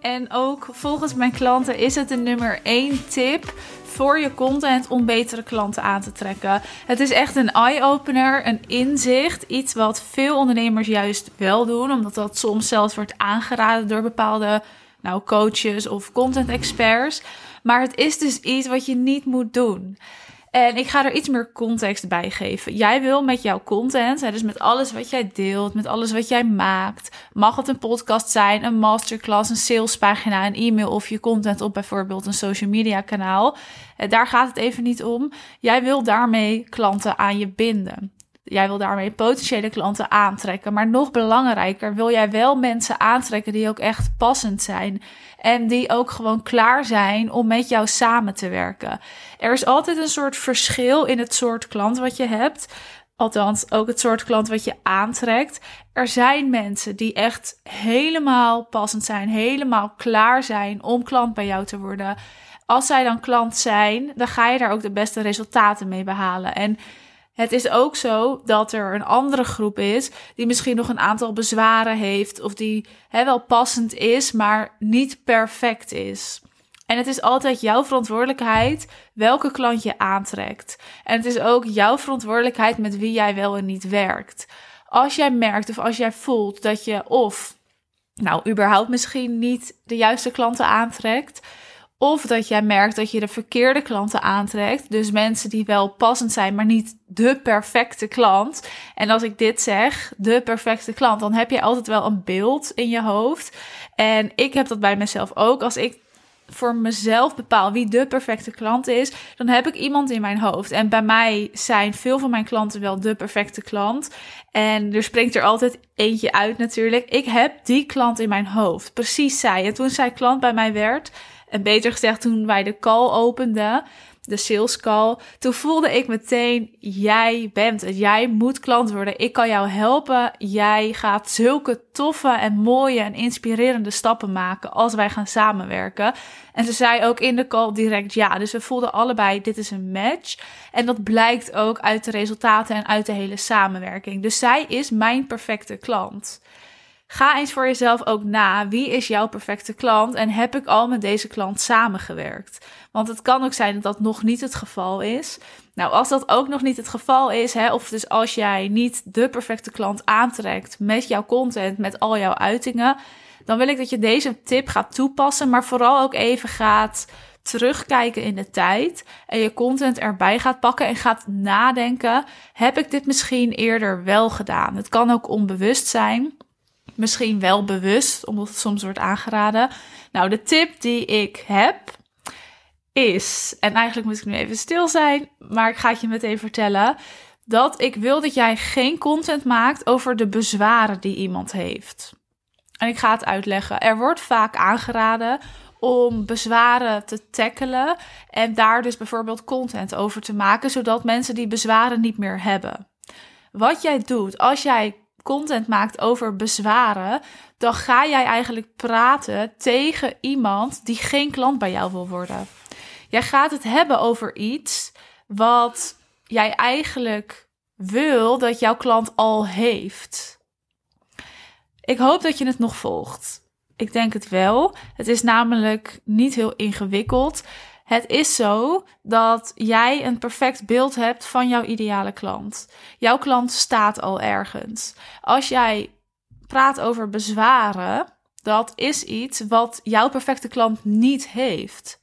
en ook volgens mijn klanten is het de nummer één tip voor je content om betere klanten aan te trekken. Het is echt een eye-opener, een inzicht. Iets wat veel ondernemers juist wel doen, omdat dat soms zelfs wordt aangeraden door bepaalde nou, coaches of content experts. Maar het is dus iets wat je niet moet doen. En ik ga er iets meer context bij geven. Jij wil met jouw content, dus met alles wat jij deelt, met alles wat jij maakt, mag het een podcast zijn, een masterclass, een salespagina, een e-mail of je content op bijvoorbeeld een social media kanaal. Eh, daar gaat het even niet om. Jij wil daarmee klanten aan je binden. Jij wil daarmee potentiële klanten aantrekken. Maar nog belangrijker, wil jij wel mensen aantrekken die ook echt passend zijn. En die ook gewoon klaar zijn om met jou samen te werken. Er is altijd een soort verschil in het soort klant wat je hebt. Althans, ook het soort klant wat je aantrekt. Er zijn mensen die echt helemaal passend zijn, helemaal klaar zijn om klant bij jou te worden. Als zij dan klant zijn, dan ga je daar ook de beste resultaten mee behalen. En het is ook zo dat er een andere groep is die misschien nog een aantal bezwaren heeft of die hè, wel passend is, maar niet perfect is. En het is altijd jouw verantwoordelijkheid welke klant je aantrekt. En het is ook jouw verantwoordelijkheid met wie jij wel en niet werkt. Als jij merkt of als jij voelt dat je of nou überhaupt misschien niet de juiste klanten aantrekt, of dat jij merkt dat je de verkeerde klanten aantrekt. Dus mensen die wel passend zijn, maar niet de perfecte klant. En als ik dit zeg, de perfecte klant, dan heb je altijd wel een beeld in je hoofd. En ik heb dat bij mezelf ook. Als ik voor mezelf bepaal wie de perfecte klant is, dan heb ik iemand in mijn hoofd. En bij mij zijn veel van mijn klanten wel de perfecte klant. En er springt er altijd eentje uit natuurlijk. Ik heb die klant in mijn hoofd. Precies zij. En toen zij klant bij mij werd en beter gezegd, toen wij de call openden, de sales call, toen voelde ik meteen, jij bent het. Jij moet klant worden. Ik kan jou helpen. Jij gaat zulke toffe en mooie en inspirerende stappen maken als wij gaan samenwerken. En ze zei ook in de call direct ja. Dus we voelden allebei, dit is een match. En dat blijkt ook uit de resultaten en uit de hele samenwerking. Dus zij is mijn perfecte klant. Ga eens voor jezelf ook na. Wie is jouw perfecte klant? En heb ik al met deze klant samengewerkt? Want het kan ook zijn dat dat nog niet het geval is. Nou, als dat ook nog niet het geval is, hè, of dus als jij niet de perfecte klant aantrekt met jouw content, met al jouw uitingen, dan wil ik dat je deze tip gaat toepassen, maar vooral ook even gaat terugkijken in de tijd en je content erbij gaat pakken en gaat nadenken: heb ik dit misschien eerder wel gedaan? Het kan ook onbewust zijn misschien wel bewust, omdat het soms wordt aangeraden. Nou, de tip die ik heb is, en eigenlijk moet ik nu even stil zijn, maar ik ga het je meteen vertellen, dat ik wil dat jij geen content maakt over de bezwaren die iemand heeft. En ik ga het uitleggen. Er wordt vaak aangeraden om bezwaren te tackelen en daar dus bijvoorbeeld content over te maken, zodat mensen die bezwaren niet meer hebben. Wat jij doet als jij content maakt over bezwaren, dan ga jij eigenlijk praten tegen iemand die geen klant bij jou wil worden. Jij gaat het hebben over iets wat jij eigenlijk wil dat jouw klant al heeft. Ik hoop dat je het nog volgt. Ik denk het wel. Het is namelijk niet heel ingewikkeld. Het is zo dat jij een perfect beeld hebt van jouw ideale klant. Jouw klant staat al ergens. Als jij praat over bezwaren, dat is iets wat jouw perfecte klant niet heeft.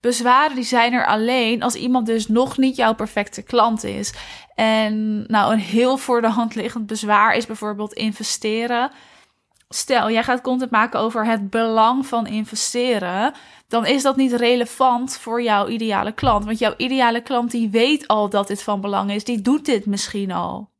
Bezwaren die zijn er alleen als iemand dus nog niet jouw perfecte klant is. En nou, een heel voor de hand liggend bezwaar is bijvoorbeeld investeren. Stel, jij gaat content maken over het belang van investeren dan is dat niet relevant voor jouw ideale klant. Want jouw ideale klant die weet al dat dit van belang is, die doet dit misschien al.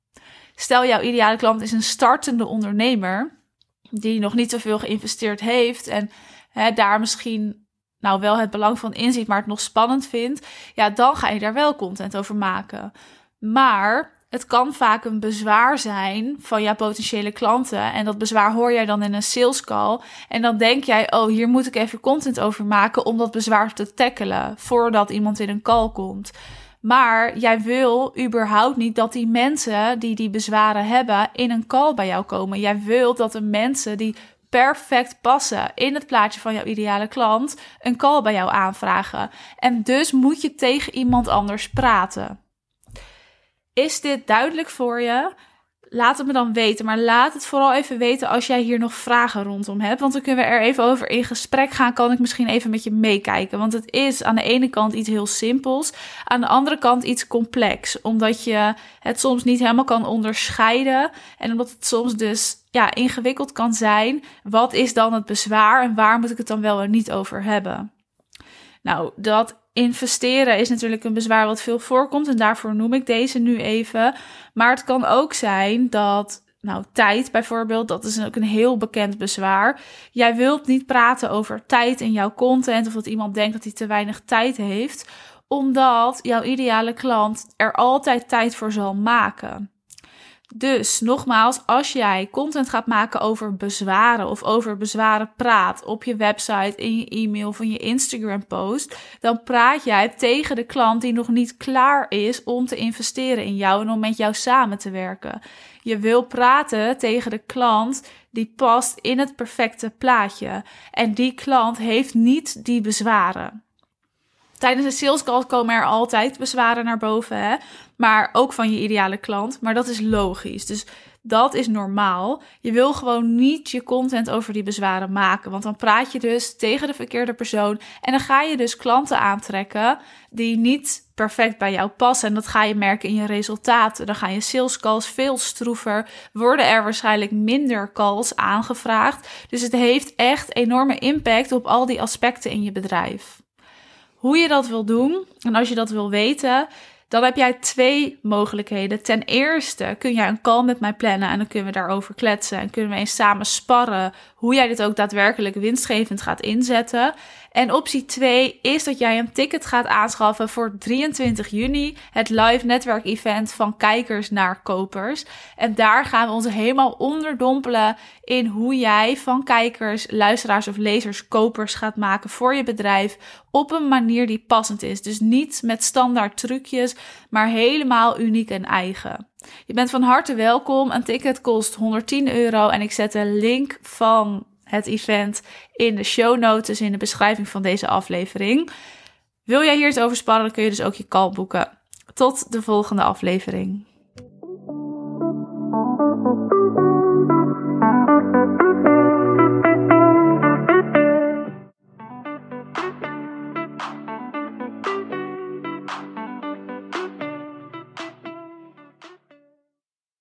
Stel jouw ideale klant is een startende ondernemer die nog niet zoveel geïnvesteerd heeft en hè, daar misschien nou wel het belang van inziet, maar het nog spannend vindt, ja, dan ga je daar wel content over maken. Maar het kan vaak een bezwaar zijn van jouw potentiële klanten. En dat bezwaar hoor jij dan in een sales call. En dan denk jij, oh, hier moet ik even content over maken om dat bezwaar te tackelen voordat iemand in een call komt. Maar jij wil überhaupt niet dat die mensen die die bezwaren hebben in een call bij jou komen. Jij wilt dat de mensen die perfect passen in het plaatje van jouw ideale klant, een call bij jou aanvragen. En dus moet je tegen iemand anders praten. Is dit duidelijk voor je? laat het me dan weten. Maar laat het vooral even weten als jij hier nog vragen rondom hebt. Want dan kunnen we er even over in gesprek gaan. Kan ik misschien even met je meekijken. Want het is aan de ene kant iets heel simpels. Aan de andere kant iets complex. Omdat je het soms niet helemaal kan onderscheiden. En omdat het soms dus ja, ingewikkeld kan zijn. Wat is dan het bezwaar en waar moet ik het dan wel en niet over hebben? Nou, dat investeren is natuurlijk een bezwaar wat veel voorkomt en daarvoor noem ik deze nu even. Maar het kan ook zijn dat nou, tijd bijvoorbeeld, dat is ook een heel bekend bezwaar. Jij wilt niet praten over tijd in jouw content of dat iemand denkt dat hij te weinig tijd heeft, omdat jouw ideale klant er altijd tijd voor zal maken. Dus nogmaals, als jij content gaat maken over bezwaren of over bezwaren praat op je website, in je e-mail of in je Instagram post, dan praat jij tegen de klant die nog niet klaar is om te investeren in jou en om met jou samen te werken. Je wil praten tegen de klant die past in het perfecte plaatje. En die klant heeft niet die bezwaren. Tijdens de sales call komen er altijd bezwaren naar boven, hè? maar ook van je ideale klant. Maar dat is logisch. Dus dat is normaal. Je wil gewoon niet je content over die bezwaren maken. Want dan praat je dus tegen de verkeerde persoon. En dan ga je dus klanten aantrekken die niet perfect bij jou passen. En dat ga je merken in je resultaten. Dan gaan je sales calls veel stroever. Worden er waarschijnlijk minder calls aangevraagd. Dus het heeft echt enorme impact op al die aspecten in je bedrijf hoe je dat wil doen. En als je dat wil weten, dan heb jij twee mogelijkheden. Ten eerste kun jij een call met mij plannen en dan kunnen we daarover kletsen en kunnen we eens samen sparren hoe jij dit ook daadwerkelijk winstgevend gaat inzetten. En optie 2 is dat jij een ticket gaat aanschaffen voor 23 juni, het live netwerk event van kijkers naar kopers. En daar gaan we ons helemaal onderdompelen in hoe jij van kijkers, luisteraars of lezers kopers gaat maken voor je bedrijf op een manier die passend is. Dus niet met standaard trucjes, maar helemaal uniek en eigen. Je bent van harte welkom. Een ticket kost 110 euro en ik zet de link van het event in de show notes, in de beschrijving van deze aflevering. Wil jij hier iets over sparren, dan kun je dus ook je call boeken. Tot de volgende aflevering.